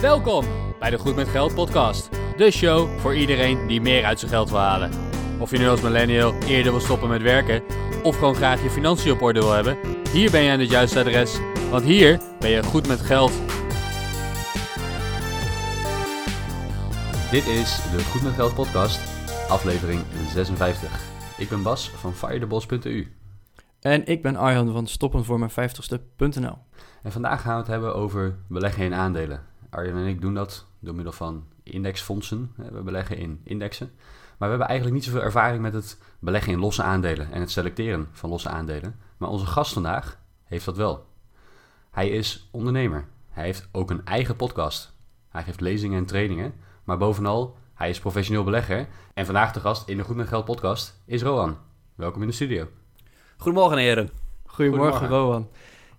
Welkom bij de Goed met Geld podcast. De show voor iedereen die meer uit zijn geld wil halen. Of je nu als millennial eerder wil stoppen met werken of gewoon graag je financiën op orde wil hebben, hier ben je aan het juiste adres, want hier ben je goed met geld. Dit is de Goed met Geld podcast, aflevering 56. Ik ben Bas van firetheboss.eu. En ik ben Arjan van stoppenvoormijn50ste.nl. En vandaag gaan we het hebben over beleggen in aandelen. Arjan en ik doen dat door middel van indexfondsen. We beleggen in indexen. Maar we hebben eigenlijk niet zoveel ervaring met het beleggen in losse aandelen en het selecteren van losse aandelen. Maar onze gast vandaag heeft dat wel. Hij is ondernemer. Hij heeft ook een eigen podcast. Hij geeft lezingen en trainingen. Maar bovenal, hij is professioneel belegger. En vandaag de gast in de Goed met Geld podcast is Roan. Welkom in de studio. Goedemorgen heren. Goedemorgen, Goedemorgen. Rowan.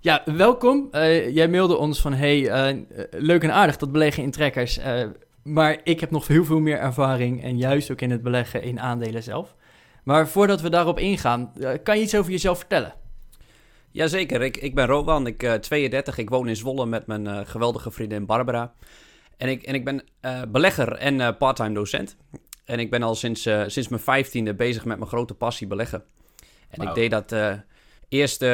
Ja, welkom. Eh, jij mailde ons van, hey, eh, leuk en aardig dat beleggen in trekkers. eh, maar ik heb nog heel veel meer ervaring en juist ook in het beleggen in aandelen zelf. Maar voordat we daarop ingaan, kan je iets over jezelf vertellen? Jazeker, ik, ik ben Rowan, ik eh 32, ik woon in Zwolle met mijn eh, geweldige vriendin Barbara. En ik, en ik ben eh, belegger en eh parttime docent. En ik ben al sinds, eh, sinds mijn vijftiende bezig met mijn grote passie beleggen. En ik deed dat eh, eerst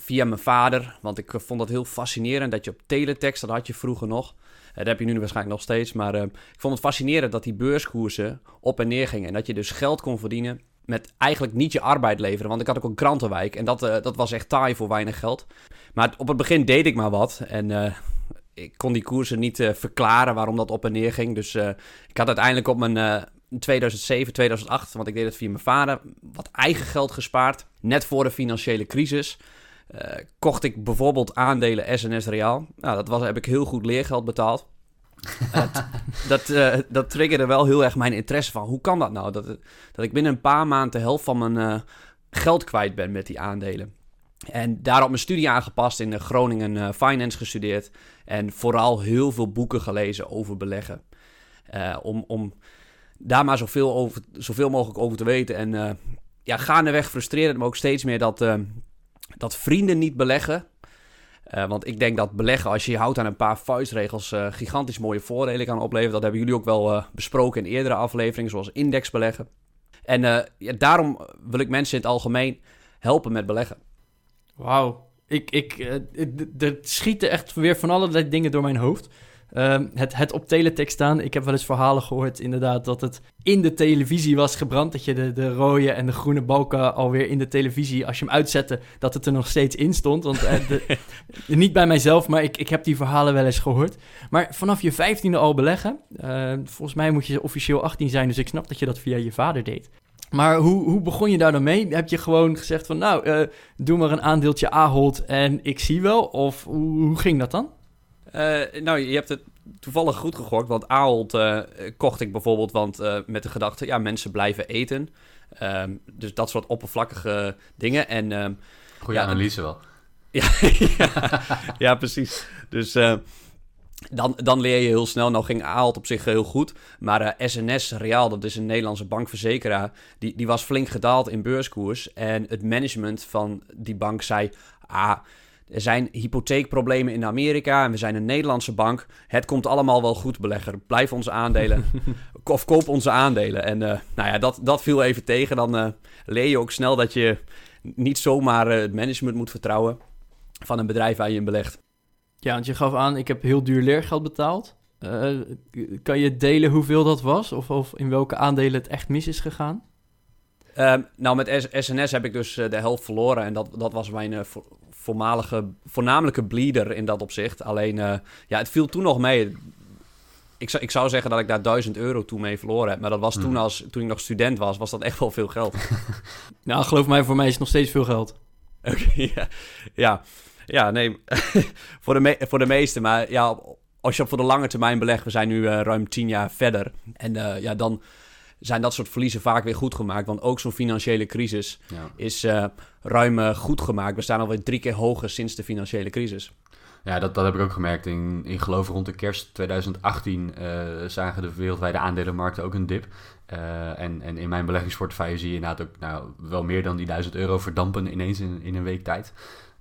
via mijn vader, want ik eh, vond dat heel fascinerend dat je op teletext, dat had je vroeger nog. Eh, dat heb je nu waarschijnlijk nog steeds, maar eh, ik vond het fascinerend dat die beurskoersen op en neer gingen. En dat je dus geld kon verdienen met eigenlijk niet je arbeid leveren. Want ik had ook een krantenwijk en dat, dat was echt taai voor weinig geld. Maar op het begin deed ik maar wat en ik kon die koersen niet verklaren waarom dat op en neer ging. Dus ik had uiteindelijk op mijn eh, 2007, 2008, want ik deed het via mijn vader, wat eigen geld gespaard. Net voor de financiële crisis. Eh, kocht ik bijvoorbeeld aandelen SNS Reaal. Nou, dat was, heb ik heel goed leergeld betaald. Eh, t- dat, eh, dat triggerde wel heel erg mijn interesse van hoe kan dat nou? Dat, dat ik binnen een paar maanden de helft van mijn eh, geld kwijt ben met die aandelen. En daarop mijn studie aangepast in Groningen Finance gestudeerd. En vooral heel veel boeken gelezen over beleggen. Om, om daar maar zoveel, over, zoveel mogelijk over te weten. En ja, gaandeweg frustreerde het me ook steeds meer dat, dat vrienden niet beleggen. Eh, want ik denk dat beleggen, als je je houdt aan een paar vuistregels, eh, gigantisch mooie voordelen kan opleveren. Dat hebben jullie ook wel eh, besproken in eerdere afleveringen, zoals indexbeleggen. En ja, daarom wil ik mensen in het algemeen helpen met beleggen. Wauw. Ik, ik, er schieten echt weer van allerlei dingen door mijn hoofd. Ehm, het, het op teletext staan. Ik heb wel eens verhalen gehoord, inderdaad, dat het in de televisie was gebrand. Dat je de, de rode en de groene balken alweer in de televisie, als je hem uitzette, dat het er nog steeds in stond. Want eh, de- niet bij mijzelf, maar ik, ik heb die verhalen wel eens gehoord. Maar vanaf je vijftiende al beleggen. eh, volgens mij moet je officieel 18 zijn, dus ik snap dat je dat via je vader deed. Maar hoe, hoe begon je daar dan mee? Heb je gewoon gezegd van, nou, eh, doe maar een aandeeltje Ahold en ik zie wel? Of hoe, hoe ging dat dan? Eh, nou, je hebt het toevallig goed gegokt. Want Ahold eh, kocht ik bijvoorbeeld want, eh, met de gedachte... ja, mensen blijven eten. Ehm, dus dat soort oppervlakkige dingen. En ehm, Goeie Ja, analyse wel. ja, ja, ja, precies. Dus dan, dan leer je heel snel. Nou ging Ahold op zich heel goed. Maar SNS Reaal, dat is een Nederlandse bankverzekeraar... Die, die was flink gedaald in beurskoers. En het management van die bank zei... Ah, er zijn hypotheekproblemen in Amerika en we zijn een Nederlandse bank. Het komt allemaal wel goed, belegger. Blijf onze aandelen of koop onze aandelen. En eh, nou ja, dat, dat viel even tegen. Dan eh, leer je ook snel dat je niet zomaar eh, het management moet vertrouwen van een bedrijf waar je in belegt. Ja, want je gaf aan, ik heb heel duur leergeld betaald. Kan je delen hoeveel dat was? Of, of in welke aandelen het echt mis is gegaan? Ehm, nou, met S- SNS heb ik dus de helft verloren. En dat, dat was mijn voormalige, voornamelijke bleeder in dat opzicht. Alleen, eh, ja, het viel toen nog mee. Ik zou, ik zou zeggen dat ik daar 1000 euro toen mee verloren heb. Maar dat was toen, Hmm. als, toen ik nog student was, was dat echt wel veel geld. Nou, geloof mij, voor mij is het nog steeds veel geld. Oké, ja. ja. Ja, nee. voor, de me- voor de meeste. Maar ja, als je op voor de lange termijn belegt, we zijn nu eh, ruim tien jaar verder. En eh, ja, dan zijn dat soort verliezen vaak weer goed gemaakt. Want ook zo'n financiële crisis Ja. is eh, ruim eh, goed gemaakt. We staan alweer drie keer hoger sinds de financiële crisis. Ja, dat, dat heb ik ook gemerkt. In, in geloof rond de kerst 2018 eh, zagen de wereldwijde aandelenmarkten ook een dip. En, en in mijn beleggingsportefeuille zie je inderdaad ook nou, wel meer dan die 1000 euro verdampen ineens in, in een week tijd.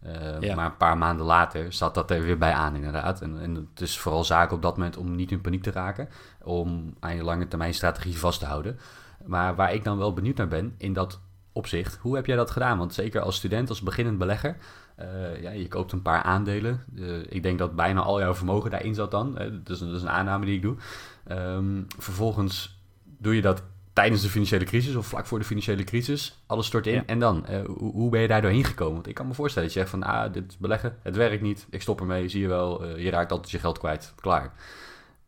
Uh, Ja. Maar een paar maanden later zat dat er weer bij aan, inderdaad. En, en het is vooral zaak op dat moment om niet in paniek te raken. Om aan je lange termijn strategie vast te houden. Maar waar ik dan wel benieuwd naar ben, in dat opzicht, hoe heb jij dat gedaan? Want zeker als student, als beginnend belegger, eh, ja, je koopt een paar aandelen. Eh, ik denk dat bijna al jouw vermogen daarin zat dan. Eh, dat, is, dat is een aanname die ik doe. Ehm, vervolgens doe je dat tijdens de financiële crisis of vlak voor de financiële crisis. Alles stort in Ja. en dan? Eh, hoe, hoe ben je daar doorheen gekomen? Want ik kan me voorstellen dat je zegt van, ah, dit is beleggen, het werkt niet, ik stop ermee, zie je wel, eh, je raakt altijd je geld kwijt, klaar.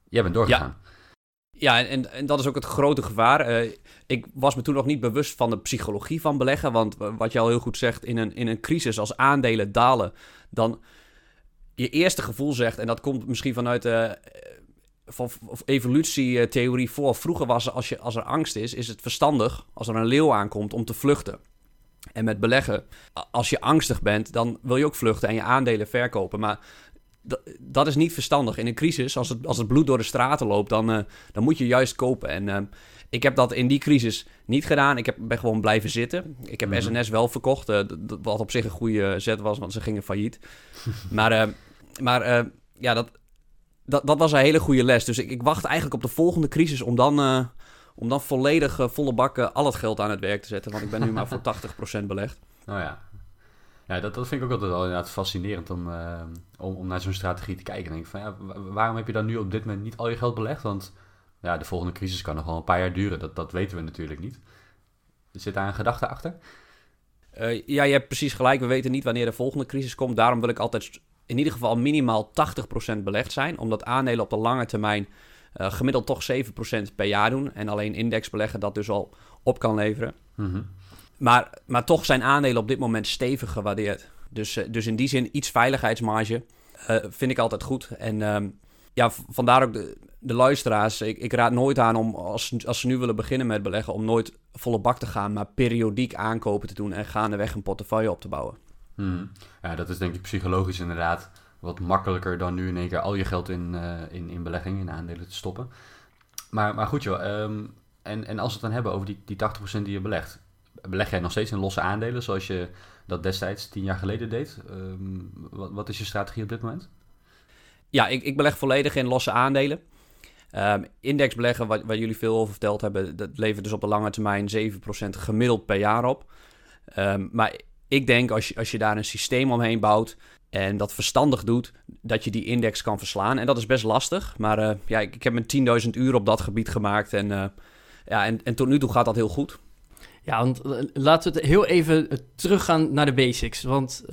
Jij bent doorgegaan. Ja, en, en dat is ook het grote gevaar. Eh, ik was me toen nog niet bewust van de psychologie van beleggen. Want wat je al heel goed zegt, in een, in een crisis als aandelen dalen, dan je eerste gevoel zegt, en dat komt misschien vanuit de van evolutietheorie voor. Vroeger was als, je, als er angst is, is het verstandig als er een leeuw aankomt om te vluchten. En met beleggen, als je angstig bent, dan wil je ook vluchten en je aandelen verkopen. Maar dat, is niet verstandig. In een crisis, als het, als het bloed door de straten loopt, dan, eh, dan moet je juist kopen. En eh, ik heb dat in die crisis niet gedaan. Ik heb, ben gewoon blijven zitten. Ik heb Mhm. SNS wel verkocht, eh, wat op zich een goede zet was, want ze gingen failliet. maar eh, maar eh, ja, dat, dat, dat was een hele goede les. Dus ik, ik wacht eigenlijk op de volgende crisis om dan, eh, om dan volledig eh, volle bakken al het geld aan het werk te zetten. Want ik ben nu maar voor 80% belegd. Nou ja. Ja, dat, dat vind ik ook altijd wel inderdaad fascinerend om, eh, om, om naar zo'n strategie te kijken. En denk ik van, ja, wa- waarom heb je dan nu op dit moment niet al je geld belegd? Want ja, de volgende crisis kan nog wel een paar jaar duren. Dat, dat weten we natuurlijk niet. Zit daar een gedachte achter? Ja, je hebt precies gelijk. We weten niet wanneer de volgende crisis komt. Daarom wil ik altijd in ieder geval minimaal 80% belegd zijn. Omdat aandelen op de lange termijn eh, gemiddeld toch 7% per jaar doen. En alleen indexbeleggen dat dus al op kan leveren. Mhm. Maar, maar toch zijn aandelen op dit moment stevig gewaardeerd. Dus, eh, dus in die zin iets veiligheidsmarge eh, vind ik altijd goed. En ehm, ja, vandaar ook de, de luisteraars. Ik, ik raad nooit aan om, als, als ze nu willen beginnen met beleggen, om nooit volle bak te gaan, maar periodiek aankopen te doen en gaandeweg een portefeuille op te bouwen. Mhm. Ja, dat is denk ik psychologisch inderdaad wat makkelijker dan nu in één keer al je geld in, eh, in, in beleggingen, in aandelen te stoppen. Maar, maar goed joh, ehm, en, en als we het dan hebben over die, die 80% die je belegt, beleg jij nog steeds in losse aandelen zoals je dat destijds tien jaar geleden deed? Ehm, wat, wat is je strategie op dit moment? Ja, ik, ik beleg volledig in losse aandelen. Ehm indexbeleggen, waar, waar jullie veel over verteld hebben, dat levert dus op de lange termijn 7% gemiddeld per jaar op. Maar ik denk als je, als je daar een systeem omheen bouwt en dat verstandig doet, dat je die index kan verslaan. En dat is best lastig, maar eh, ja, ik, heb mijn 10.000 uur op dat gebied gemaakt en, eh, ja, en, en tot nu toe gaat dat heel goed. Ja, want eh, laten we het heel even teruggaan naar de basics. Want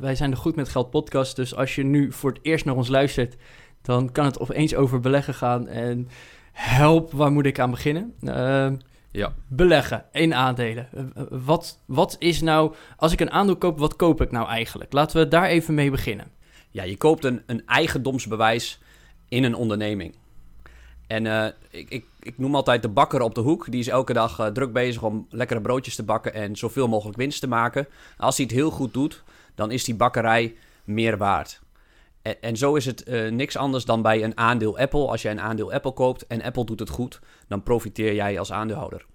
wij zijn de Goed met Geld podcast. Dus als je nu voor het eerst naar ons luistert, dan kan het opeens over beleggen gaan. En help, waar moet ik aan beginnen? Ja. Beleggen in aandelen. Eh, eh, wat, wat is nou, als ik een aandeel koop, wat koop ik nou eigenlijk? Laten we daar even mee beginnen. Ja, je koopt een, een eigendomsbewijs in een onderneming. En eh, ik, ik, ik noem altijd de bakker op de hoek. Die is elke dag druk bezig om lekkere broodjes te bakken en zoveel mogelijk winst te maken. Als hij het heel goed doet, dan is die bakkerij meer waard. En, en zo is het eh, niks anders dan bij een aandeel Apple. Als jij een aandeel Apple koopt en Apple doet het goed, dan profiteer jij als aandeelhouder.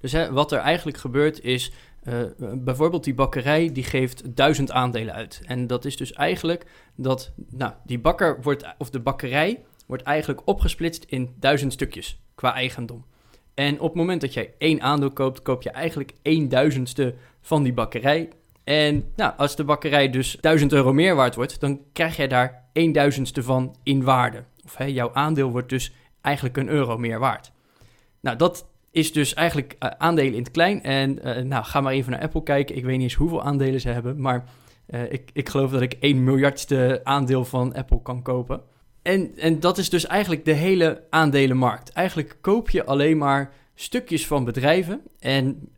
Dus hè, wat er eigenlijk gebeurt is, eh, bijvoorbeeld die bakkerij die geeft duizend aandelen uit. En dat is dus eigenlijk dat, nou, die bakker wordt, of de bakkerij wordt eigenlijk opgesplitst in duizend stukjes qua eigendom. En op het moment dat jij één aandeel koopt, koop je eigenlijk één duizendste van die bakkerij. En nou, als de bakkerij dus 1000 euro meer waard wordt, dan krijg jij daar één duizendste van in waarde. Of hè, jouw aandeel wordt dus eigenlijk een euro meer waard. Nou, dat is dus eigenlijk eh, aandelen in het klein. En eh, nou, ga maar even naar Apple kijken. Ik weet niet eens hoeveel aandelen ze hebben, maar eh, ik, ik geloof dat ik 1 miljardste aandeel van Apple kan kopen. En, en dat is dus eigenlijk de hele aandelenmarkt. Eigenlijk koop je alleen maar stukjes van bedrijven. En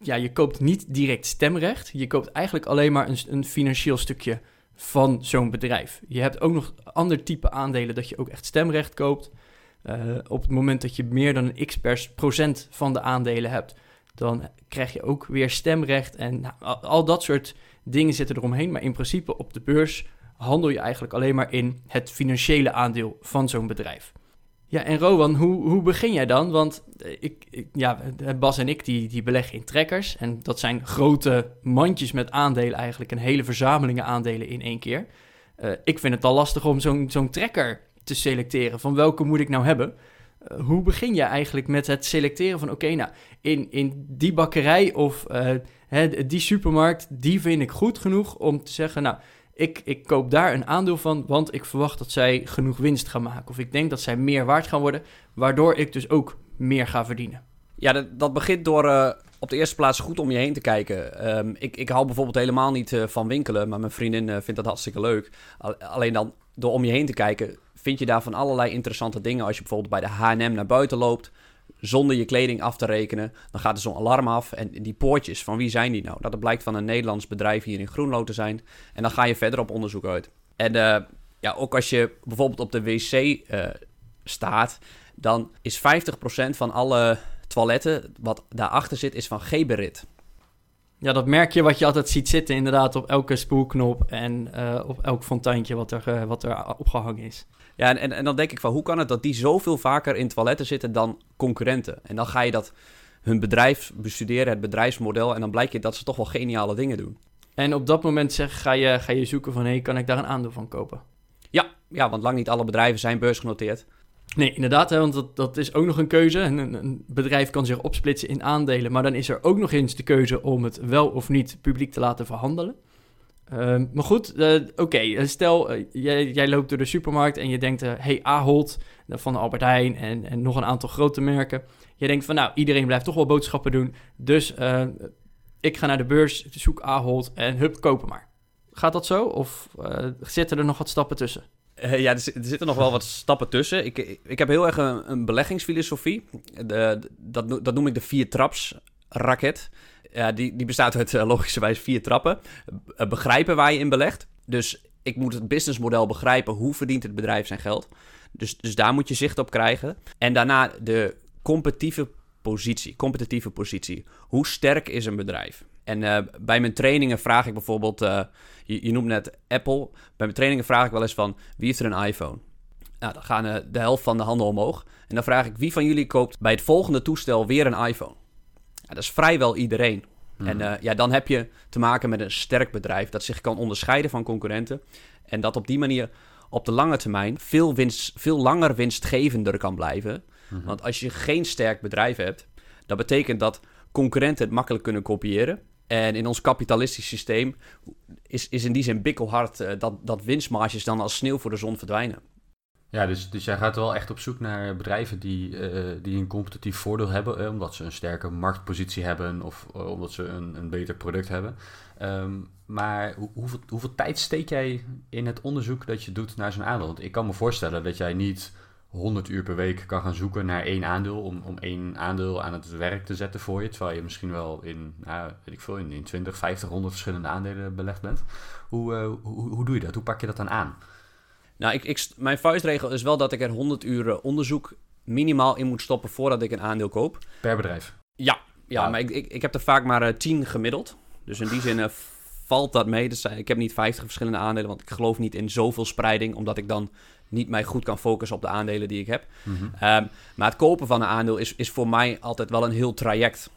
ja, je koopt niet direct stemrecht. Je koopt eigenlijk alleen maar een, een financieel stukje van zo'n bedrijf. Je hebt ook nog ander type aandelen dat je ook echt stemrecht koopt. Uh, op het moment dat je meer dan een x procent van de aandelen hebt, dan krijg je ook weer stemrecht. En nou, al, dat soort dingen zitten eromheen. Maar in principe op de beurs handel je eigenlijk alleen maar in het financiële aandeel van zo'n bedrijf. Ja, en Rowan, hoe, hoe begin jij dan? Want eh, ik, ik, ja, Bas en ik die, die beleggen in trekkers. En dat zijn grote mandjes met aandelen eigenlijk. Een hele verzamelingen aandelen in één keer. Uh, ik vind het al lastig om zo'n zo'n trekker te selecteren. Van welke moet ik nou hebben? Hoe begin je eigenlijk met het selecteren van... oké, nou, in, in die bakkerij of hè, die supermarkt... die vind ik goed genoeg om te zeggen... nou ik, ik koop daar een aandeel van, want ik verwacht dat zij genoeg winst gaan maken. Of ik denk dat zij meer waard gaan worden, waardoor ik dus ook meer ga verdienen. Ja, dat, dat begint door uh, op de eerste plaats goed om je heen te kijken. Um, ik, ik hou bijvoorbeeld helemaal niet uh, van winkelen, maar mijn vriendin uh, vindt dat hartstikke leuk. Alleen dan door om je heen te kijken, vind je daar van allerlei interessante dingen. Als je bijvoorbeeld bij de H&M naar buiten loopt, zonder je kleding af te rekenen. Dan gaat er zo'n alarm af. En die poortjes, van wie zijn die nou? Dat blijkt van een Nederlands bedrijf hier in Groenlo te zijn. En dan ga je verder op onderzoek uit. En uh, ja, ook als je bijvoorbeeld op de wc uh, staat, dan is 50% van alle toiletten wat daarachter zit, is van Geberit. Ja, dat merk je wat je altijd ziet zitten inderdaad op elke spoelknop en uh, op elk fonteintje wat er, wat er opgehangen is. Ja, en, en dan denk ik van hoe kan het dat die zoveel vaker in toiletten zitten dan concurrenten? En dan ga je dat hun bedrijf bestuderen, het bedrijfsmodel, en dan blijkt je dat ze toch wel geniale dingen doen. En op dat moment zeg, ga, je, ga je zoeken van, hé, hey, kan ik daar een aandeel van kopen? Ja, ja, want lang niet alle bedrijven zijn beursgenoteerd. Nee, inderdaad, want dat, dat is ook nog een keuze. Een, bedrijf kan zich opsplitsen in aandelen, maar dan is er ook nog eens de keuze om het wel of niet publiek te laten verhandelen. Uh, maar goed, uh, oké. Eh, stel, uh, jij, loopt door de supermarkt en je denkt... hey, Ahold van Albert Heijn en, en nog een aantal grote merken. Je denkt van, nou, iedereen blijft toch wel boodschappen doen. Dus ik ga naar de beurs, zoek Ahold en hup, kopen maar. Gaat dat zo? Of zitten er nog wat stappen tussen? Ja, er, zitten nog wel wat stappen tussen. Ik, ik, heb heel erg een, beleggingsfilosofie. De, dat, dat noem ik de vier traps raket. Ja, die, die bestaat uit uh, logischerwijs vier trappen. Uh, begrijpen waar je in belegt. Dus ik moet het businessmodel begrijpen. Hoe verdient het bedrijf zijn geld? Dus, dus daar moet je zicht op krijgen. En daarna de competitieve positie. Competitieve positie. Hoe sterk is een bedrijf? En bij mijn trainingen vraag ik bijvoorbeeld... je, je noemt net Apple. Bij mijn trainingen vraag ik wel eens van... Wie heeft er een iPhone? Nou, dan gaan de helft van de handen omhoog. En dan vraag ik... Wie van jullie koopt bij het volgende toestel weer een iPhone? Ja, dat is vrijwel iedereen. En uh, ja, dan heb je te maken met een sterk bedrijf dat zich kan onderscheiden van concurrenten. En dat op die manier op de lange termijn veel, winst, veel langer winstgevender kan blijven. -hmm. Want als je geen sterk bedrijf hebt, dat betekent dat concurrenten het makkelijk kunnen kopiëren. En in ons kapitalistisch systeem is, is in die zin bikkelhard uh, dat, dat winstmarges dan als sneeuw voor de zon verdwijnen. Ja, dus, dus jij gaat wel echt op zoek naar bedrijven die, uh, die een competitief voordeel hebben, eh, omdat ze een sterke marktpositie hebben of omdat ze een, een beter product hebben. Um, maar hoe, hoeveel, hoeveel tijd steek jij in het onderzoek dat je doet naar zo'n aandeel? Want ik kan me voorstellen dat jij niet 100 uur per week kan gaan zoeken naar één aandeel om, om één aandeel aan het werk te zetten voor je, terwijl je misschien wel in, nou, weet ik veel, in, in 20, 50, 100 verschillende aandelen belegd bent. Hoe, hoe, hoe doe je dat? Hoe pak je dat dan aan? Nou, ik, ik, mijn vuistregel is wel dat ik er 100 uur onderzoek minimaal in moet stoppen voordat ik een aandeel koop. Per bedrijf? Ja, ja wow. maar ik, ik, ik heb er vaak maar uh, 10 gemiddeld. Dus in die zin uh, valt dat mee. Dus, ik heb niet 50 verschillende aandelen, want ik geloof niet in zoveel spreiding, omdat ik dan niet mij goed kan focussen op de aandelen die ik heb. Mm -hmm. um, maar het kopen van een aandeel is, is voor mij altijd wel een heel traject.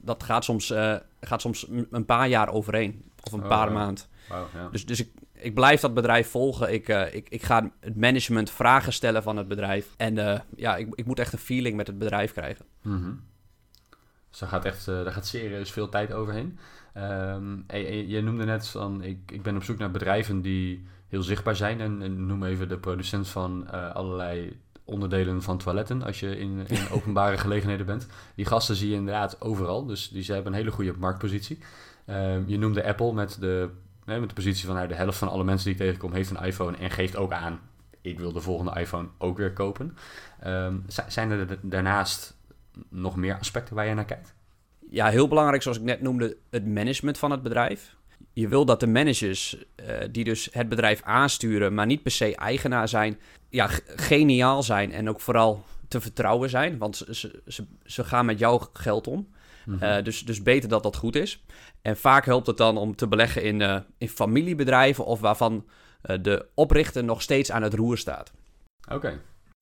Dat gaat soms, uh, gaat soms een paar jaar overheen, of een oh, paar wow. maanden. Wow, ja. Dus, dus ik, ik blijf dat bedrijf volgen. Ik, uh, ik, ik ga het management vragen stellen van het bedrijf. En uh, ja, ik, ik moet echt een feeling met het bedrijf krijgen. Mm -hmm. Dus daar gaat echt daar gaat serieus veel tijd overheen. Um, je, je noemde net van, ik, ik ben op zoek naar bedrijven die heel zichtbaar zijn. En, en noem even de producent van allerlei onderdelen van toiletten als je in, in openbare gelegenheden bent. Die gasten zie je inderdaad overal. Dus die, ze hebben een hele goede marktpositie. Um, je noemde Apple met de met de positie van nou, de helft van alle mensen die ik tegenkom heeft een iPhone en geeft ook aan, ik wil de volgende iPhone ook weer kopen. Um, zijn er daarnaast nog meer aspecten waar je naar kijkt? Ja, heel belangrijk, zoals ik net noemde, het management van het bedrijf. Je wil dat de managers uh, die dus het bedrijf aansturen, maar niet per se eigenaar zijn, ja, geniaal zijn en ook vooral te vertrouwen zijn. Want ze, ze, ze gaan met jouw geld om. Mm -hmm. uh, dus, dus beter dat dat goed is. En vaak helpt het dan om te beleggen in, uh, in familiebedrijven of waarvan uh, de oprichter nog steeds aan het roer staat. Oké. Okay.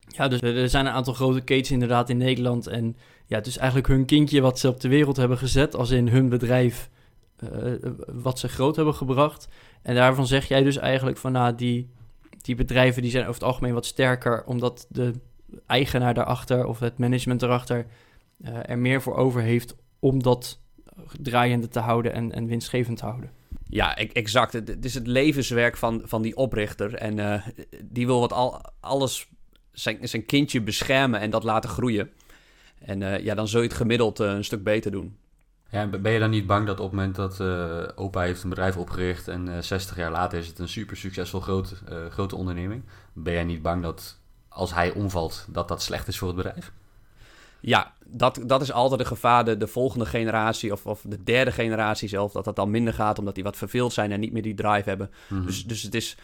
Ja, dus er er zijn een aantal grote ketens inderdaad in Nederland. En ja, het is eigenlijk hun kindje wat ze op de wereld hebben gezet. Als in hun bedrijf eh, wat ze groot hebben gebracht. En daarvan zeg jij dus eigenlijk van nou, die, die bedrijven die zijn over het algemeen wat sterker. Omdat de eigenaar daarachter of het management daarachter eh, er meer voor over heeft om dat draaiende te houden en, en winstgevend te houden. Ja, e- exact. Het is het levenswerk van, van die oprichter. En eh, die wil wat al, alles, zijn, zijn kindje beschermen en dat laten groeien. En ja, dan zul je het gemiddeld een stuk beter doen. Ja, en ben je dan niet bang dat op het moment dat eh, opa heeft een bedrijf opgericht en eh 60 jaar later is het een super succesvol groot, eh, grote onderneming, ben jij niet bang dat als hij omvalt, dat dat slecht is voor het bedrijf? Ja, dat, dat is altijd een gevaar. De, de volgende generatie of, of de derde generatie zelf, dat dat dan minder gaat omdat die wat verveeld zijn en niet meer die drive hebben. Mhm. Dus, dus het is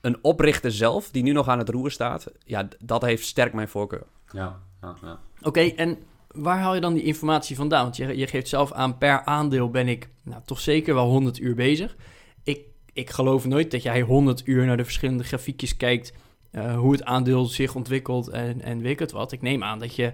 een oprichter zelf die nu nog aan het roer staat. Ja, dat heeft sterk mijn voorkeur. Ja, ja, ja. Oké, en waar haal je dan die informatie vandaan? Want je, je geeft zelf aan, per aandeel ben ik nou, toch zeker wel 100 uur bezig. Ik, ik geloof nooit dat jij 100 uur naar de verschillende grafiekjes kijkt, eh, hoe het aandeel zich ontwikkelt en, en weet het wat. Ik neem aan dat je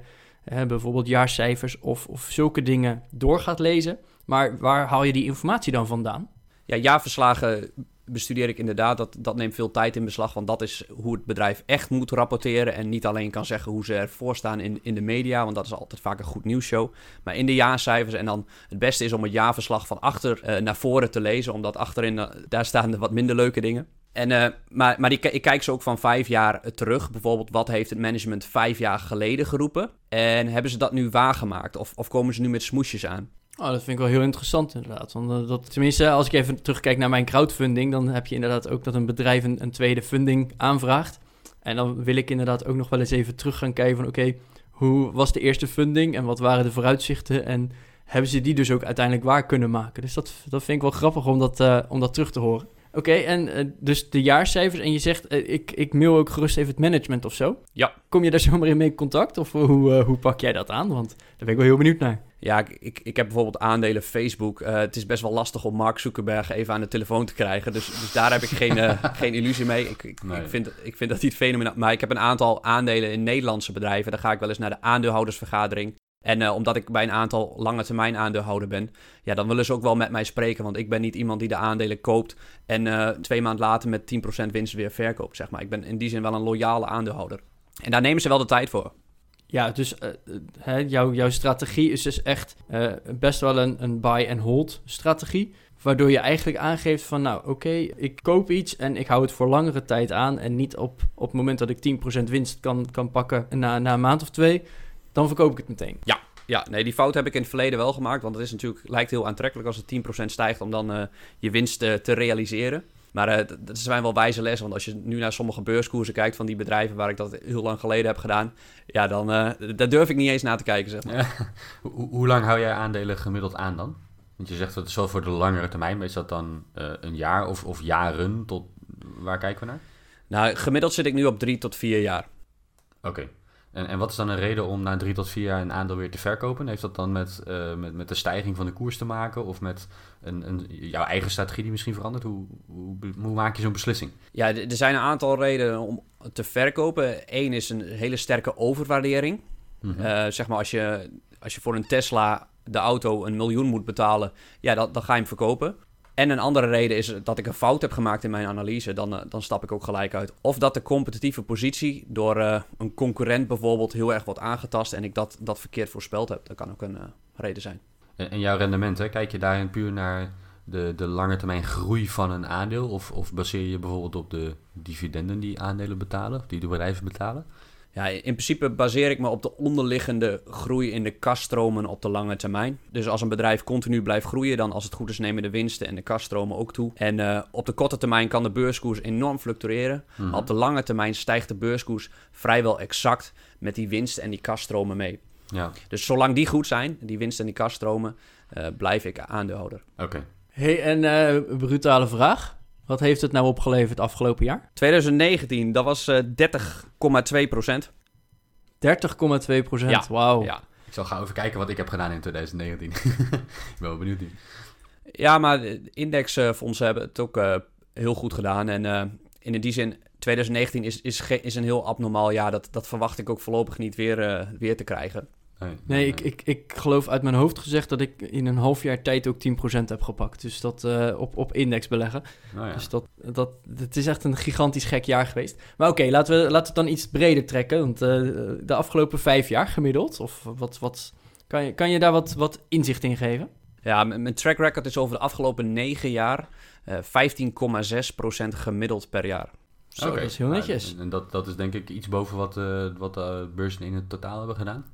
bijvoorbeeld jaarcijfers of, of zulke dingen door gaat lezen. Maar waar haal je die informatie dan vandaan? Ja, jaarverslagen bestudeer ik inderdaad. Dat, dat neemt veel tijd in beslag, want dat is hoe het bedrijf echt moet rapporteren. En niet alleen kan zeggen hoe ze ervoor staan in, in de media, want dat is altijd vaak een goed nieuwsshow. Maar in de jaarcijfers. En dan het beste is om het jaarverslag van achter eh, naar voren te lezen, omdat achterin, eh, daar staan de wat minder leuke dingen. En, eh, maar maar die, ik kijk ze ook van vijf jaar terug. Bijvoorbeeld, wat heeft het management vijf jaar geleden geroepen? En hebben ze dat nu waargemaakt? Of, of komen ze nu met smoesjes aan? Oh, dat vind ik wel heel interessant inderdaad. Want eh, dat, tenminste, als ik even terugkijk naar mijn crowdfunding, dan heb je inderdaad ook dat een bedrijf een, een tweede funding aanvraagt. En dan wil ik inderdaad ook nog wel eens even terug gaan kijken van oké, hoe was de eerste funding en wat waren de vooruitzichten en hebben ze die dus ook uiteindelijk waar kunnen maken. Dus dat, dat vind ik wel grappig om dat, eh, om dat terug te horen. Oké, en eh, dus de jaarcijfers en je zegt ik, ik mail ook gerust even het management of zo. Ja. Kom je daar zomaar in mee in contact of hoe, hoe pak jij dat aan? Want daar ben ik wel heel benieuwd naar. Ja, ik, ik, ik heb bijvoorbeeld aandelen Facebook. Eh, het is best wel lastig om Mark Zuckerberg even aan de telefoon te krijgen. Dus, dus daar heb ik geen, eh, geen illusie mee. Ik, ik, Nee. ik, vind, ik vind dat niet fenomenaal. Maar ik heb een aantal aandelen in Nederlandse bedrijven. Dan ga ik wel eens naar de aandeelhoudersvergadering. En eh, omdat ik bij een aantal lange termijn aandeelhouder ben, ja, dan willen ze ook wel met mij spreken. Want ik ben niet iemand die de aandelen koopt en twee maanden later met 10% winst weer verkoopt, zeg maar. Ik ben in die zin wel een loyale aandeelhouder. En daar nemen ze wel de tijd voor. Ja, dus eh, eh, hè, jouw, strategie is dus echt eh, best wel een, een buy-and-hold strategie. Waardoor je eigenlijk aangeeft van, nou oké, ik koop iets en ik hou het voor langere tijd aan. En niet op, op het moment dat ik 10% winst kan, kan pakken na, na een maand of twee, dan verkoop ik het meteen. Ja, nee, die fout heb ik in het verleden wel gemaakt. Want het is natuurlijk, lijkt heel aantrekkelijk als het 10% stijgt om dan je winst te realiseren. Maar eh, d- dat zijn wel wijze lessen. Want als je nu naar sommige beurskoersen kijkt van die bedrijven waar ik dat heel lang geleden heb gedaan. Ja, dan eh, daar durf ik niet eens naar te kijken, zeg maar. Ja. Hoe, hoe lang hou jij aandelen gemiddeld aan dan? Want je zegt dat het wel voor de langere termijn, maar is dat dan eh, een jaar of, of jaren? Tot, waar kijken we naar? Nou, gemiddeld zit ik nu op drie tot vier jaar. Oké. En, en wat is dan een reden om na drie tot vier jaar een aandeel weer te verkopen? Heeft dat dan met, eh, met, met de stijging van de koers te maken? Of met een, een, jouw eigen strategie die misschien verandert? Hoe, hoe, hoe maak je zo'n beslissing? Ja, er zijn een aantal redenen om te verkopen. Eén is een hele sterke overwaardering. Mhm. Eh, zeg maar als je, als je voor een Tesla de auto een miljoen moet betalen, ja, dat, dan ga je hem verkopen. En een andere reden is dat ik een fout heb gemaakt in mijn analyse, dan, eh, dan stap ik ook gelijk uit. Of dat de competitieve positie door eh, een concurrent bijvoorbeeld heel erg wordt aangetast en ik dat, dat verkeerd voorspeld heb. Dat kan ook een eh, reden zijn. En, jouw rendement, hè? kijk je daarin puur naar de, de lange termijn groei van een aandeel? Of, of baseer je bijvoorbeeld op de dividenden die aandelen betalen, of die de bedrijven betalen? Ja, in principe baseer ik me op de onderliggende groei in de kaststromen op de lange termijn. Dus als een bedrijf continu blijft groeien, dan als het goed is nemen de winsten en de kaststromen ook toe. En eh, op de korte termijn kan de beurskoers enorm fluctueren. Mhm. Maar op de lange termijn stijgt de beurskoers vrijwel exact met die winst en die kaststromen mee. Ja, Dus zolang die goed zijn, die winst en die kaststromen, eh, blijf ik aandeelhouder. oké. hey, en eh, een brutale vraag. Wat heeft het nou opgeleverd afgelopen jaar? 2019, dat was eh 30,2 procent. 30,2 procent. Ja, Wauw. Ja. Ik zal gauw even kijken wat ik heb gedaan in 2019. ik ben wel benieuwd nu. Ja, maar de indexfondsen hebben het ook eh, heel goed gedaan. En eh, in die zin, 2019 is, is, is een heel abnormaal jaar. Dat, dat verwacht ik ook voorlopig niet weer, eh, weer te krijgen. Nee, ik, ik, ik geloof uit mijn hoofd gezegd dat ik in een half jaar tijd ook 10% heb gepakt. Dus dat eh, op, op index beleggen. Nou ja. Dus dat, dat, het is echt een gigantisch gek jaar geweest. Maar oké, laten, we, laten we het dan iets breder trekken. Want eh, de afgelopen vijf jaar gemiddeld, of wat, wat kan, je, kan je daar wat, wat inzicht in geven? Ja, mijn track record is over de afgelopen negen jaar eh 15,6% gemiddeld per jaar. Zo, Oké. dat is heel Nou, netjes. En, en dat, dat is denk ik iets boven wat, eh wat de beurzen in het totaal hebben gedaan.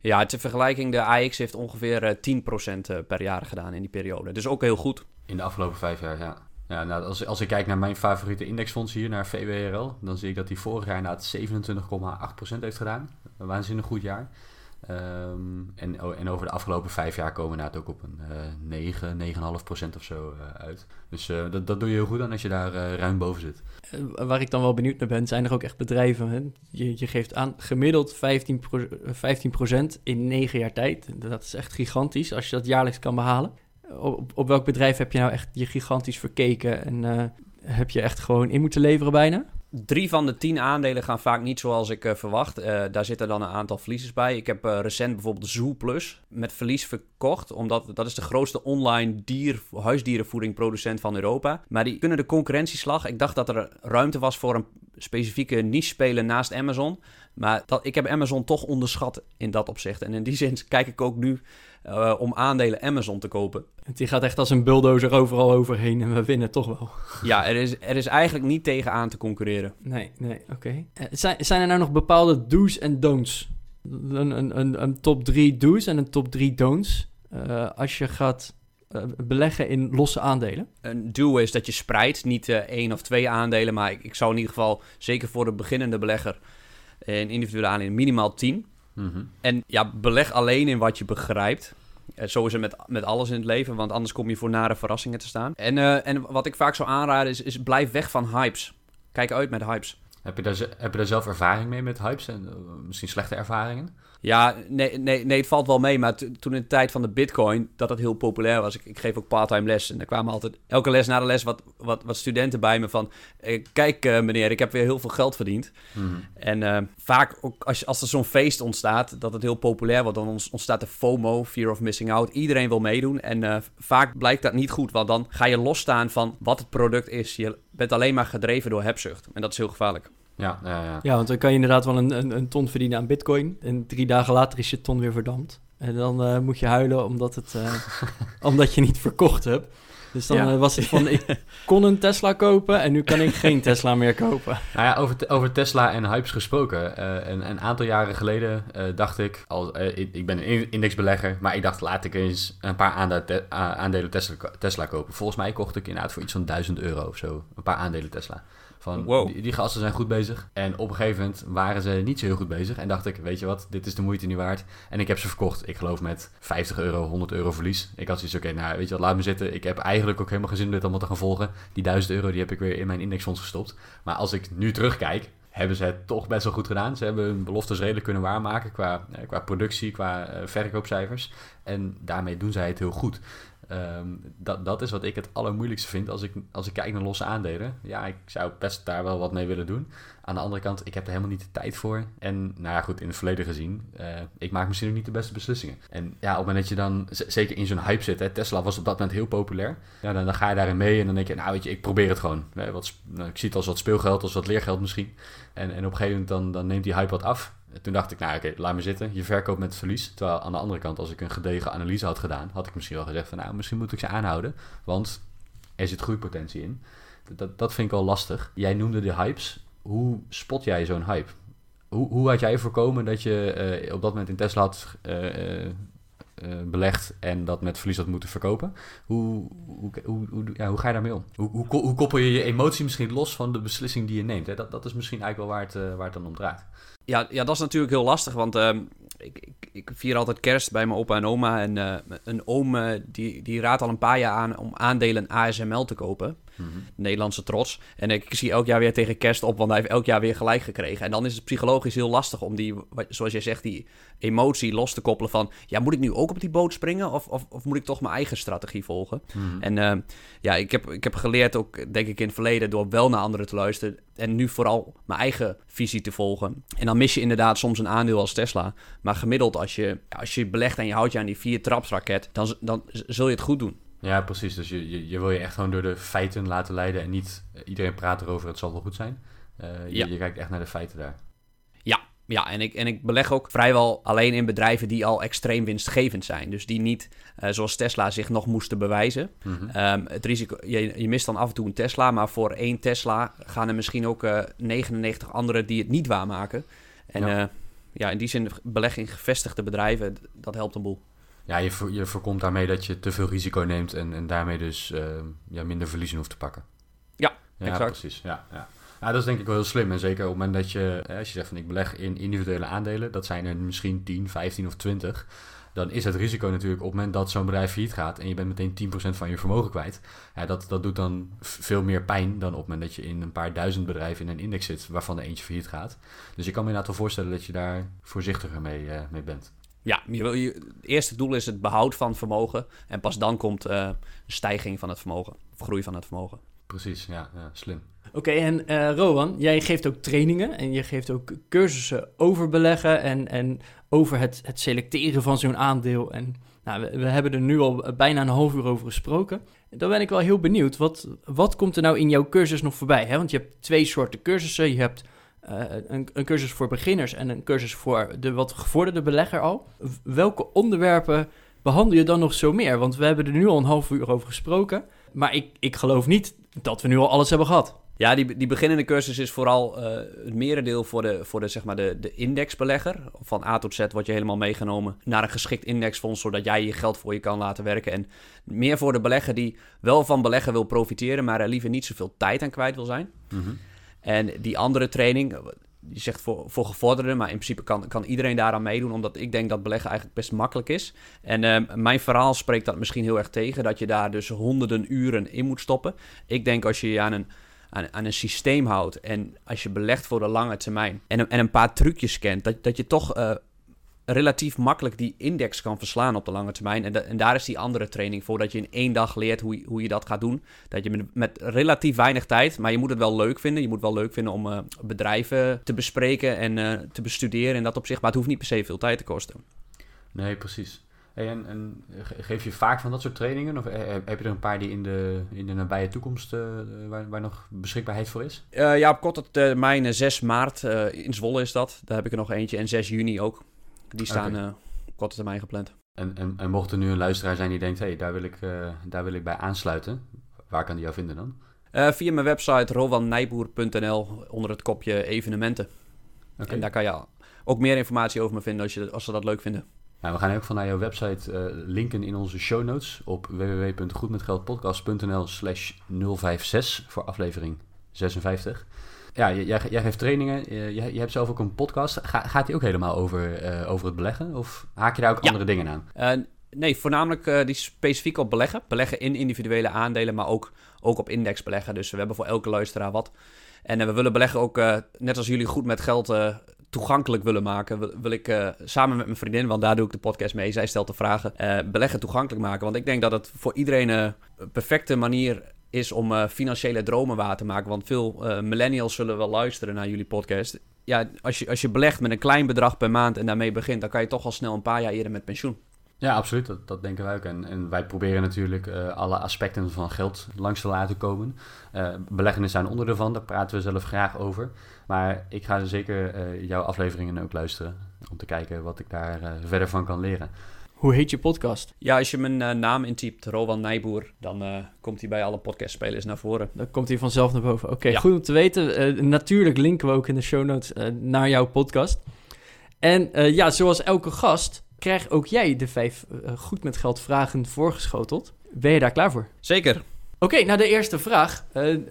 Ja, ter vergelijking, de AX heeft ongeveer eh, 10% eh, per jaar gedaan in die periode. Dus ook heel goed. In de afgelopen vijf jaar, ja. ja nou, als, als ik kijk naar mijn favoriete indexfonds hier, naar VWRL, dan zie ik dat die vorig jaar inderdaad 27,8% heeft gedaan. Waanzinnig goed jaar. Ehm, en, en over de afgelopen vijf jaar komen we inderdaad ook op een eh 9, 9,5% of zo eh, uit. Dus eh, dat, dat doe je heel goed aan als je daar eh, ruim boven zit. Eh, waar ik dan wel benieuwd naar ben, zijn er ook echt bedrijven. Hè? Je, je geeft aan gemiddeld 15%, pro- eh, 15% in negen jaar tijd. Dat is echt gigantisch als je dat jaarlijks kan behalen. Op, op welk bedrijf heb je nou echt je gigantisch verkeken en eh, heb je echt gewoon in moeten leveren bijna? Drie van de tien aandelen gaan vaak niet zoals ik eh, verwacht. Eh, daar zitten dan een aantal verliezers bij. Ik heb eh, recent bijvoorbeeld Zoo Plus met verlies verkocht. Omdat dat is de grootste online dier, huisdierenvoedingproducent van Europa. Maar die kunnen de concurrentieslag. Ik dacht dat er ruimte was voor een specifieke niche-speler naast Amazon. Maar dat, ik heb Amazon toch onderschat in dat opzicht. En in die zin kijk ik ook nu eh, om aandelen Amazon te kopen. Die gaat echt als een bulldozer overal overheen en we winnen toch wel. Ja, er is, er is eigenlijk niet tegenaan te concurreren. Nee, nee, oké. Eh, Zijn, zijn er nou nog bepaalde do's en don'ts? Een, een, een, een top 3 do's en een top 3 don'ts eh, als je gaat beleggen in losse aandelen? Een do is dat je spreidt, niet één of twee aandelen, maar ik, ik zou in ieder geval, zeker voor de beginnende belegger, een individuele aandelen minimaal 10. Mhm. En ja, beleg alleen in wat je begrijpt. Eh, zo is het met, met alles in het leven, want anders kom je voor nare verrassingen te staan. En, eh, en wat ik vaak zou aanraden is, is blijf weg van hypes. Kijk uit met hypes. Heb, je daar, heb je daar zelf ervaring mee met hypes en eh, misschien slechte ervaringen? Ja, nee, nee, nee, het valt wel mee. Maar to- toen in de tijd van de bitcoin, dat dat heel populair was. Ik, ik geef ook parttime les. En er kwamen altijd, elke les na de les, wat, wat, wat studenten bij me van... eh, kijk eh, meneer, ik heb weer heel veel geld verdiend. Mhm. En eh, vaak, ook als, als er zo'n feest ontstaat, dat het heel populair wordt... dan ontstaat de FOMO, Fear of Missing Out. Iedereen wil meedoen. En vaak blijkt dat niet goed. Want dan ga je losstaan van wat het product is. Je bent alleen maar gedreven door hebzucht. En dat is heel gevaarlijk. Ja, ja, ja. Ja, want dan kan je inderdaad wel een, een, een ton verdienen aan bitcoin. En drie dagen later is je ton weer verdampt. En dan eh, moet je huilen omdat, het, eh, omdat je niet verkocht hebt. Dus dan Ja. eh, was het van, ik kon een Tesla kopen en nu kan ik geen Tesla meer kopen. Nou ja, over, over Tesla en hypes gesproken. een, een aantal jaren geleden dacht ik, al, eh, ik, ik ben een in- indexbelegger, maar ik dacht laat ik eens een paar aandelen, te- a- aandelen Tesla, Tesla kopen. Volgens mij kocht ik inderdaad voor iets van 1000 euro of zo een paar aandelen Tesla. Van, Wow. die, die gasten zijn goed bezig. En op een gegeven moment waren ze niet zo heel goed bezig. En dacht ik, weet je wat, dit is de moeite niet waard. En ik heb ze verkocht. Ik geloof met 50 euro, 100 euro verlies. Ik had zoiets, oké, nou weet je wat, laat me zitten. Ik heb eigenlijk ook helemaal geen zin om dit allemaal te gaan volgen. Die 1000 euro die heb ik weer in mijn indexfonds gestopt. Maar als ik nu terugkijk, hebben ze het toch best wel goed gedaan. Ze hebben hun beloftes redelijk kunnen waarmaken qua, eh, qua productie, qua eh, verkoopcijfers. En daarmee doen zij het heel goed. Ehm, dat, dat is wat ik het allermoeilijkste vind als ik, als ik kijk naar losse aandelen. Ja, ik zou best daar wel wat mee willen doen. Aan de andere kant, ik heb er helemaal niet de tijd voor. En nou ja, goed, in het verleden gezien, eh, ik maak misschien ook niet de beste beslissingen. En ja, op het moment dat je dan zeker in zo'n hype zit, Tesla was op dat moment heel populair. Ja, dan, dan ga je daarin mee en dan denk je, nou weet je, ik probeer het gewoon. Eh, wat, nou, ik zie het als wat speelgeld, als wat leergeld misschien. En, en op een gegeven moment dan, dan neemt die hype wat af. En toen dacht ik, nou oké, laat me zitten. Je verkoopt met verlies. Terwijl aan de andere kant, als ik een gedegen analyse had gedaan, had ik misschien wel gezegd van, nou, misschien moet ik ze aanhouden. Want er zit groeipotentie in. Dat, dat vind ik wel lastig. Jij noemde de hypes. Hoe spot jij zo'n hype? Hoe, hoe had jij voorkomen dat je eh, op dat moment in Tesla had eh, eh, belegd en dat met verlies had moeten verkopen? Hoe, hoe, hoe, hoe, ga je daarmee om? Hoe, hoe, ko- hoe koppel je je emotie misschien los van de beslissing die je neemt? Hè? Dat, dat is misschien eigenlijk wel waar het, waar het dan om draait. Ja, ja, dat is natuurlijk heel lastig, want ehm, ik, ik, ik vier altijd kerst bij mijn opa en oma. En eh, een oom eh, die, die raadt al een paar jaar aan om aandelen ASML te kopen. Nederlandse trots. En ik zie elk jaar weer tegen kerst op, want hij heeft elk jaar weer gelijk gekregen. En dan is het psychologisch heel lastig om die, zoals jij zegt, die emotie los te koppelen van... Ja, moet ik nu ook op die boot springen of, of, of moet ik toch mijn eigen strategie volgen? Mhm. En eh, ja, ik heb, ik heb geleerd ook, denk ik, in het verleden door wel naar anderen te luisteren. En nu vooral mijn eigen visie te volgen. En dan mis je inderdaad soms een aandeel als Tesla. Maar gemiddeld, als je, als je belegt en je houdt je aan die vier trapsraket, dan, dan zul je het goed doen. Ja, precies. Dus je, je, je wil je echt gewoon door de feiten laten leiden en niet eh, iedereen praat erover, het zal wel goed zijn. Eh, je, Ja. je kijkt echt naar de feiten daar. Ja, ja en, ik, en ik beleg ook vrijwel alleen in bedrijven die al extreem winstgevend zijn. Dus die niet, eh, zoals Tesla, zich nog moesten bewijzen. Ehm, het risico, je, je mist dan af en toe een Tesla, maar voor één Tesla gaan er misschien ook eh 99 anderen die het niet waarmaken. En Ja. ja. in die zin beleg in gevestigde bedrijven, dat helpt een boel. Ja, je, je voorkomt daarmee dat je te veel risico neemt en, en daarmee dus eh, ja, minder verliezen hoeft te pakken. Ja, ja exact. precies. Ja, ja. ja, dat is denk ik wel heel slim. En zeker op het moment dat je, als je zegt van ik beleg in individuele aandelen, dat zijn er misschien 10, 15 of 20. Dan is het risico natuurlijk op het moment dat zo'n bedrijf failliet gaat en je bent meteen 10% van je vermogen kwijt. Ja, dat, dat doet dan veel meer pijn dan op het moment dat je in een paar duizend bedrijven in een index zit waarvan er eentje failliet gaat. Dus ik kan me inderdaad wel voorstellen dat je daar voorzichtiger mee, eh, mee bent. Ja, je wil, je, het eerste doel is het behoud van vermogen. En pas dan komt eh, een stijging van het vermogen. Of groei van het vermogen. Precies, ja, ja slim. Oké, en eh Rowan, jij geeft ook trainingen en je geeft ook cursussen over beleggen en, en over het, het selecteren van zo'n aandeel. En nou, we, we hebben er nu al bijna een half uur over gesproken. Dan ben ik wel heel benieuwd, wat, wat komt er nou in jouw cursus nog voorbij? Hè? Want je hebt twee soorten cursussen. Je hebt eh, een, een cursus voor beginners en een cursus voor de wat gevorderde belegger al. Welke onderwerpen behandel je dan nog zo meer? Want we hebben er nu al een half uur over gesproken. Maar ik, ik geloof niet dat we nu al alles hebben gehad. Ja, die, die beginnende cursus is vooral eh, het merendeel voor de, voor de, zeg maar de, de indexbelegger. Van A tot Z word je helemaal meegenomen naar een geschikt indexfonds, zodat jij je geld voor je kan laten werken. En meer voor de belegger die wel van beleggen wil profiteren, maar er liever niet zoveel tijd aan kwijt wil zijn. Mhm. En die andere training, je zegt voor, voor gevorderden, maar in principe kan, kan iedereen daaraan meedoen, omdat ik denk dat beleggen eigenlijk best makkelijk is. En eh, mijn verhaal spreekt dat misschien heel erg tegen, dat je daar dus honderden uren in moet stoppen. Ik denk als je je aan een, aan, een systeem houdt en als je belegt voor de lange termijn en, en een paar trucjes kent, dat, dat je toch eh, relatief makkelijk die index kan verslaan op de lange termijn. En, en daar is die andere training voor, dat je in één dag leert hoe je, hoe je dat gaat doen. Dat je met, met relatief weinig tijd, maar je moet het wel leuk vinden. Je moet wel leuk vinden om eh, bedrijven te bespreken en eh, te bestuderen in dat opzicht. Maar het hoeft niet per se veel tijd te kosten. Nee, precies. Hey, en, en ge- geef je vaak van dat soort trainingen? Of eh, heb je er een paar die in de, in de nabije toekomst, waar, waar nog beschikbaarheid voor is? Ja, op korte termijn, eh, 6 maart in Zwolle is dat. Daar heb ik er nog eentje. En 6 juni ook. Die staan Oké. eh, op korte termijn gepland. En, en, en mocht er nu een luisteraar zijn die denkt, hé, hey, daar, wil ik, eh, daar wil ik bij aansluiten. Waar kan die jou vinden dan? Eh, via mijn website rowannijboer.nl onder het kopje evenementen. Oké. En daar kan je ook meer informatie over me vinden als, je, als ze dat leuk vinden. Nou, we gaan ook van naar jouw website linken in onze show notes op www.goedmetgeldpodcast.nl slash 056 voor aflevering 56. Ja, jij, jij geeft trainingen, jij, je hebt zelf ook een podcast. Ga, gaat die ook helemaal over, eh, over het beleggen? Of haak je daar ook Ja. andere dingen aan? Eh, nee, voornamelijk eh, die specifiek op beleggen. Beleggen in individuele aandelen, maar ook, ook op indexbeleggen. Dus we hebben voor elke luisteraar wat. En we willen beleggen ook, net als jullie goed met geld toegankelijk willen maken, wil, wil ik samen met mijn vriendin, want daar doe ik de podcast mee, zij stelt de vragen, beleggen toegankelijk maken. Want ik denk dat het voor iedereen een perfecte manier is om eh, financiële dromen waar te maken. Want veel eh, millennials zullen wel luisteren naar jullie podcast. Ja, als je, als je belegt met een klein bedrag per maand en daarmee begint, dan kan je toch al snel een paar jaar eerder met pensioen. Ja, absoluut. Dat, dat denken wij ook. En, en wij proberen natuurlijk eh, alle aspecten van geld langs te laten komen. Eh, beleggen is onderdeel van, daar praten we zelf graag over. Maar ik ga zeker jouw afleveringen ook luisteren. Om te kijken wat ik daar verder van kan leren. Hoe heet je podcast? Ja, als je mijn eh, naam intypt, Rowan Nijboer, dan eh, komt hij bij alle podcastspelers naar voren. Dan komt hij vanzelf naar boven. Oké, Ja. goed om te weten. Eh, natuurlijk linken we ook in de show notes naar jouw podcast. En ja, zoals elke gast krijg ook jij de vijf goed met geld vragen voorgeschoteld. Ben je daar klaar voor? Zeker. Oké, nou de eerste vraag.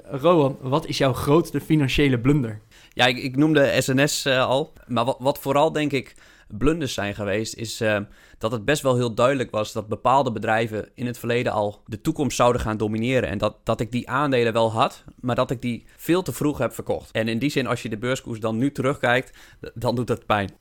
Rowan, wat is jouw grootste financiële blunder? Ja, ik, ik noemde SNS al. Maar wat, wat vooral denk ik blunders zijn geweest, is eh, dat het best wel heel duidelijk was dat bepaalde bedrijven in het verleden al de toekomst zouden gaan domineren. En dat, dat ik die aandelen wel had, maar dat ik die veel te vroeg heb verkocht. En in die zin, als je de beurskoers dan nu terugkijkt, dan doet dat pijn.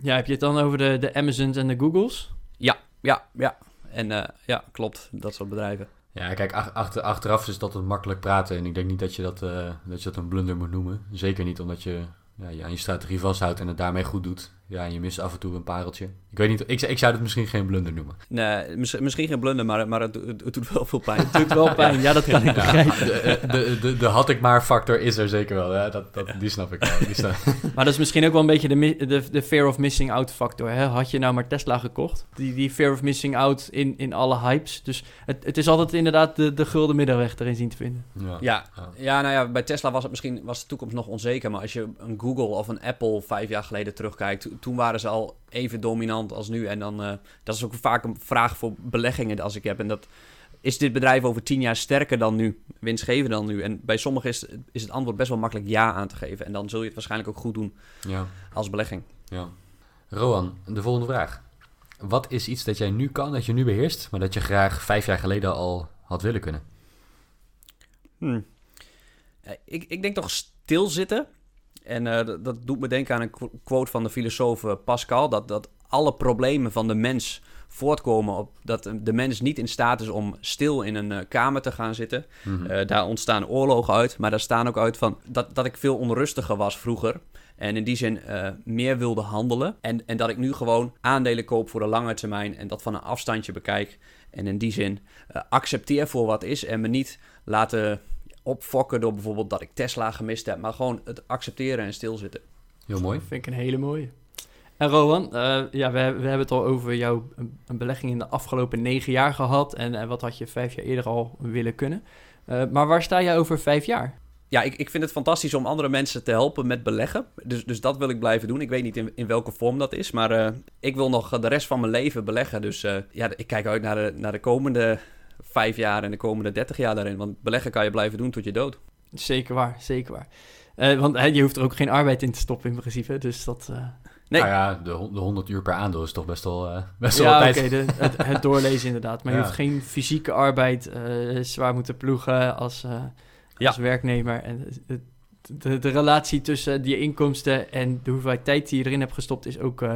Ja, heb je het dan over de, de Amazons en de Googles? Ja, ja, ja. En eh, ja, klopt, dat soort bedrijven. Ja, kijk, ach- achter, achteraf is dat het makkelijk praten. En ik denk niet dat je dat, eh, dat je dat een blunder moet noemen. Zeker niet omdat je ja, je aan je strategie vasthoudt en het daarmee goed doet. Ja, en je mist af en toe een pareltje. Ik weet niet, ik, ik zou het misschien geen blunder noemen. Nee, mis- misschien geen blunder, maar, maar het, het, het doet wel veel pijn. Het doet wel pijn, ja, dat kan ik Ja, begrijpen. de, de, de, de had ik maar factor is er zeker wel. Ja, dat, dat, Die snap ik wel. Die snap- Maar dat is misschien ook wel een beetje de, de, de fear of missing out factor. Hè? Had je nou maar Tesla gekocht? Die, die fear of missing out in, in alle hypes. Dus het, het is altijd inderdaad de, de gulden middenweg erin zien te vinden. ja. Ja, Ja. nou ja, bij Tesla was het misschien was de toekomst nog onzeker. Maar als je een Google of een Apple vijf jaar geleden terugkijkt, toen waren ze al even dominant als nu. En dan, eh, dat is ook vaak een vraag voor beleggingen als ik heb. En dat is dit bedrijf over tien jaar sterker dan nu, winstgevender dan nu? En bij sommigen is, is het antwoord best wel makkelijk ja aan te geven. En dan zul je het waarschijnlijk ook goed doen Ja, als belegging. ja. Rowan, de volgende vraag. Wat is iets dat jij nu kan, dat je nu beheerst, maar dat je graag vijf jaar geleden al had willen kunnen? Hmm. Eh, Ik, ik denk toch stilzitten. En eh, dat, dat doet me denken aan een qu- quote van de filosoof eh, Pascal. Dat, dat alle problemen van de mens voortkomen op dat de mens niet in staat is om stil in een eh, kamer te gaan zitten. Mhm. Daar ontstaan oorlogen uit, maar daar staan ook uit van dat, dat ik veel onrustiger was vroeger. En in die zin meer wilde handelen. En, en dat ik nu gewoon aandelen koop voor de lange termijn en dat van een afstandje bekijk. En in die zin accepteer voor wat is en me niet laten opfokken door bijvoorbeeld dat ik Tesla gemist heb. Maar gewoon het accepteren en stilzitten. Heel mooi. Dat vind ik een hele mooie. En Rowan, eh, ja, we, we hebben het al over jouw belegging in de afgelopen negen jaar gehad. En, en wat had je vijf jaar eerder al willen kunnen. Eh, maar waar sta jij over vijf jaar? Ja, ik, ik vind het fantastisch om andere mensen te helpen met beleggen. Dus, dus dat wil ik blijven doen. Ik weet niet in, in welke vorm dat is. Maar eh, ik wil nog de rest van mijn leven beleggen. Dus eh, ja, ik kijk uit naar de, naar de komende vijf jaar en de komende dertig jaar daarin. Want beleggen kan je blijven doen tot je dood. Zeker waar, zeker waar. Eh, want hè, je hoeft er ook geen arbeid in te stoppen in principe. Dus dat... eh, Nee. Nou ja, de, de 100 uur per aandeel is toch best wel, eh, best wel ja, tijd. de- het, het doorlezen inderdaad. Maar je hoeft geen fysieke arbeid eh, zwaar moeten ploegen als, eh, Ja. als werknemer. En de, de relatie tussen die inkomsten en de hoeveelheid tijd die je erin hebt gestopt is ook... eh,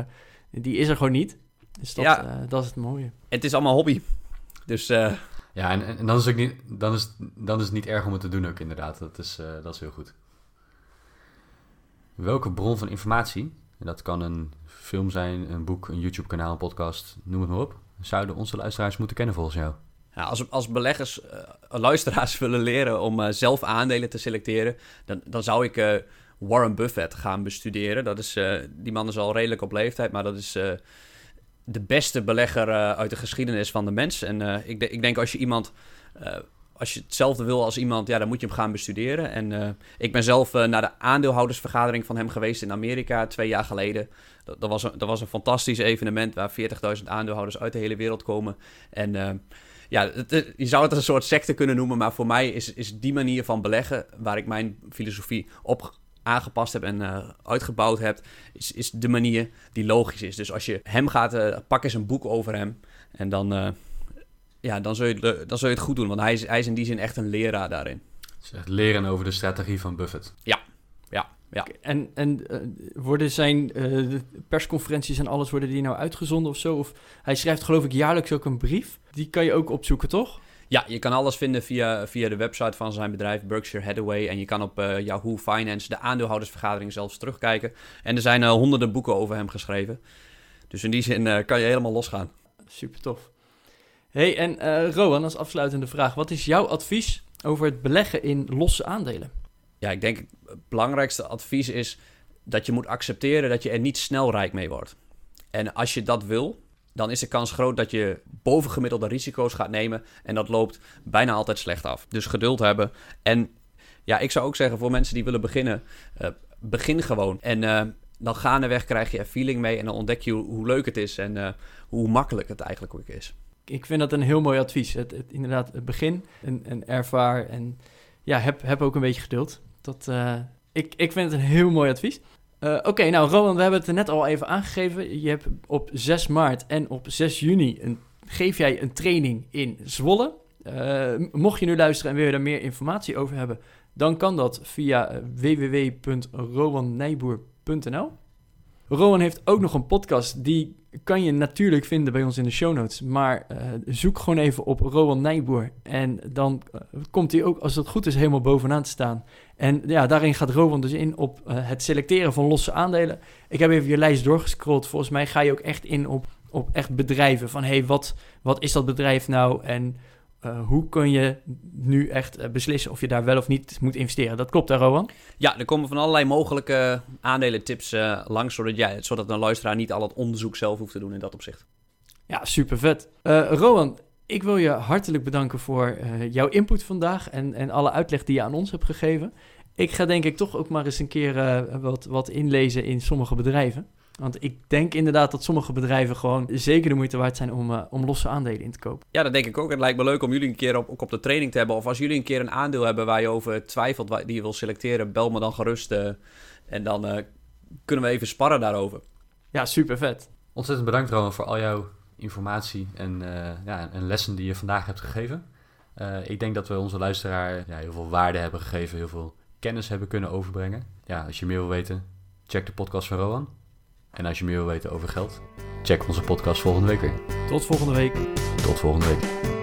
die is er gewoon niet. Dus dat, Ja. dat is het mooie. Het is allemaal hobby. Dus eh, Ja, en, dan, is het niet, dan, is, dan is het niet erg om het te doen ook inderdaad. Dat is, eh, dat is heel goed. Welke bron van informatie, dat kan een film zijn, een boek, een YouTube-kanaal, een podcast, noem het maar op, zouden onze luisteraars moeten kennen volgens jou? ja, als, als beleggers, eh, luisteraars willen leren om eh, zelf aandelen te selecteren... dan, dan zou ik Warren Buffett gaan bestuderen. Dat is, die man is al redelijk op leeftijd, maar dat is... de beste belegger eh, uit de geschiedenis van de mens. En eh, ik, ik denk als je iemand, eh, als je hetzelfde wil als iemand, ja, dan moet je hem gaan bestuderen. En ik ben zelf naar de aandeelhoudersvergadering van hem geweest in Amerika twee jaar geleden. Dat, was, een, dat was een fantastisch evenement waar 40.000 aandeelhouders uit de hele wereld komen. En ja, je zou het een soort secte kunnen noemen, maar voor mij is, is die manier van beleggen, waar ik mijn filosofie op aangepast heb en eh, uitgebouwd heb, is, is de manier die logisch is. Dus als je hem gaat, eh, pak eens een boek over hem en dan, eh, ja, dan, zul je, het- dan zul je het goed doen. Want hij is, hij is in die zin echt een leraar daarin. Het is echt leren over de strategie van Buffett. Ja. En, en eh, worden zijn eh, persconferenties en alles, worden die nou uitgezonden of zo? Of hij schrijft geloof ik jaarlijks ook een brief. Die kan je ook opzoeken, toch? Ja, je kan alles vinden via, via de website van zijn bedrijf Berkshire Hathaway. En je kan op eh, Yahoo Finance de aandeelhoudersvergadering zelfs terugkijken. En er zijn eh, honderden boeken over hem geschreven. Dus in die zin eh, kan je helemaal losgaan. Super tof. hey, en Rowan, als afsluitende vraag. Wat is jouw advies over het beleggen in losse aandelen? Ja, ik denk het belangrijkste advies is dat je moet accepteren dat je er niet snel rijk mee wordt. En als je dat wil, dan is de kans groot dat je bovengemiddelde risico's gaat nemen. En dat loopt bijna altijd slecht af. Dus geduld hebben. En ja, ik zou ook zeggen voor mensen die willen beginnen, eh, begin gewoon. En eh, dan gaandeweg krijg je er feeling mee en dan ontdek je hoe, leuk het is en eh, hoe makkelijk het eigenlijk ook is. Ik vind dat een heel mooi advies. Het, inderdaad, het begin en, en ervaar en ja, heb, heb ook een beetje geduld. Dat, ik, ik vind het een heel mooi advies. Eh, Oké, nou Roland, we hebben het er net al even aangegeven. Je hebt op 6 maart en op 6 juni een, geef jij een training in Zwolle. Eh, mocht je nu luisteren en wil je daar meer informatie over hebben, dan kan dat via eh, www.rowannijboer.nl. Rowan heeft ook nog een podcast, die kan je natuurlijk vinden bij ons in de show notes. Maar eh, zoek gewoon even op Rowan Nijboer en dan eh, komt hij ook, als het goed is, helemaal bovenaan te staan. En ja, daarin gaat Rowan dus in op eh, het selecteren van losse aandelen. Ik heb even je lijst doorgescrolld. Volgens mij ga je ook echt in op, op echt bedrijven. Van hé, hey, wat, wat is dat bedrijf nou? En uh, hoe kun je nu echt uh, beslissen of je daar wel of niet moet investeren? Dat klopt, hè, Rowan? Ja, er komen van allerlei mogelijke aandelentips uh, langs, zodat, jij, zodat een luisteraar niet al het onderzoek zelf hoeft te doen in dat opzicht. Ja, super vet. Rowan, ik wil je hartelijk bedanken voor jouw input vandaag en, en alle uitleg die je aan ons hebt gegeven. Ik ga denk ik toch ook maar eens een keer wat, wat inlezen in sommige bedrijven. Want ik denk inderdaad dat sommige bedrijven gewoon zeker de moeite waard zijn om, uh, om losse aandelen in te kopen. Ja, dat denk ik ook. Het lijkt me leuk om jullie een keer op, ook op de training te hebben. Of als jullie een keer een aandeel hebben waar je over twijfelt, die je wil selecteren, bel me dan gerust. Uh, en dan uh, kunnen we even sparren daarover. Ja, super vet. Ontzettend bedankt Roman voor al jouw informatie en, ja, en lessen die je vandaag hebt gegeven. ik denk dat we onze luisteraar ja, heel veel waarde hebben gegeven, heel veel kennis hebben kunnen overbrengen. Ja, als je meer wil weten, check de podcast van Rowan. En als je meer wil weten over geld, check onze podcast volgende week weer. Tot volgende week. Tot volgende week.